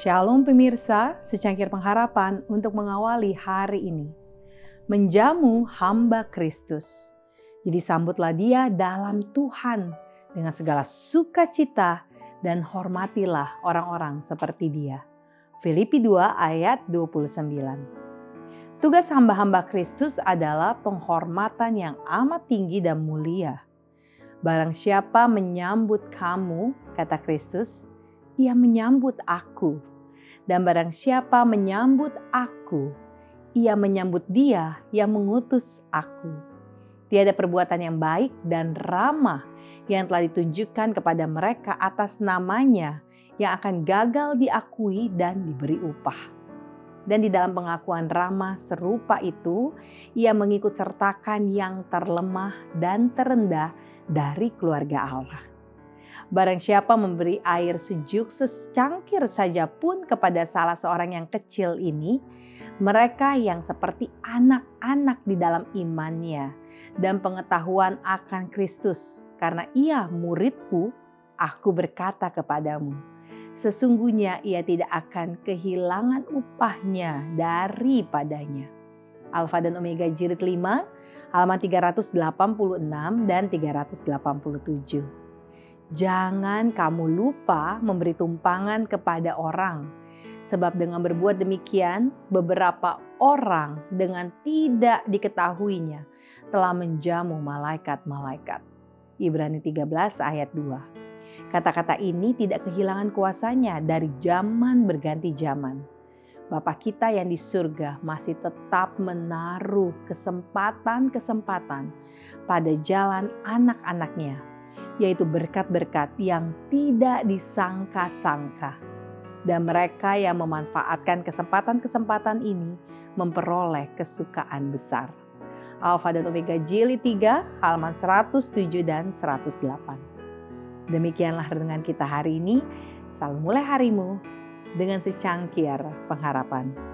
Shalom pemirsa, secangkir pengharapan untuk mengawali hari ini. Menjamu hamba Kristus. Jadi sambutlah dia dalam Tuhan dengan segala sukacita dan hormatilah orang-orang seperti dia. Filipi 2 ayat 29. Tugas hamba-hamba Kristus adalah penghormatan yang amat tinggi dan mulia. Barang siapa menyambut kamu, kata Kristus, ia menyambut aku. Dan barang siapa menyambut aku, ia menyambut dia yang mengutus aku. Tiada perbuatan yang baik dan ramah yang telah ditunjukkan kepada mereka atas namanya yang akan gagal diakui dan diberi upah. Dan di dalam pengakuan ramah serupa itu, ia mengikut sertakan yang terlemah dan terendah dari keluarga Allah. Barang siapa memberi air sejuk secangkir saja pun kepada salah seorang yang kecil ini, mereka yang seperti anak-anak di dalam imannya dan pengetahuan akan Kristus, karena ia muridku, aku berkata kepadamu, sesungguhnya ia tidak akan kehilangan upahnya daripadanya. Alfa dan Omega Jilid 5, halaman 386 dan 387. Jangan kamu lupa memberi tumpangan kepada orang, sebab dengan berbuat demikian, beberapa orang dengan tidak diketahuinya telah menjamu malaikat-malaikat. Ibrani 13 ayat 2. Kata-kata ini tidak kehilangan kuasanya dari zaman berganti zaman. Bapak kita yang di surga masih tetap menaruh kesempatan-kesempatan pada jalan anak-anaknya yaitu berkat-berkat yang tidak disangka-sangka. Dan mereka yang memanfaatkan kesempatan-kesempatan ini memperoleh kesukaan besar. Alfa dan Omega Jili 3 halaman 107 dan 108. Demikianlah renungan kita hari ini. Selalu mulai harimu dengan secangkir pengharapan.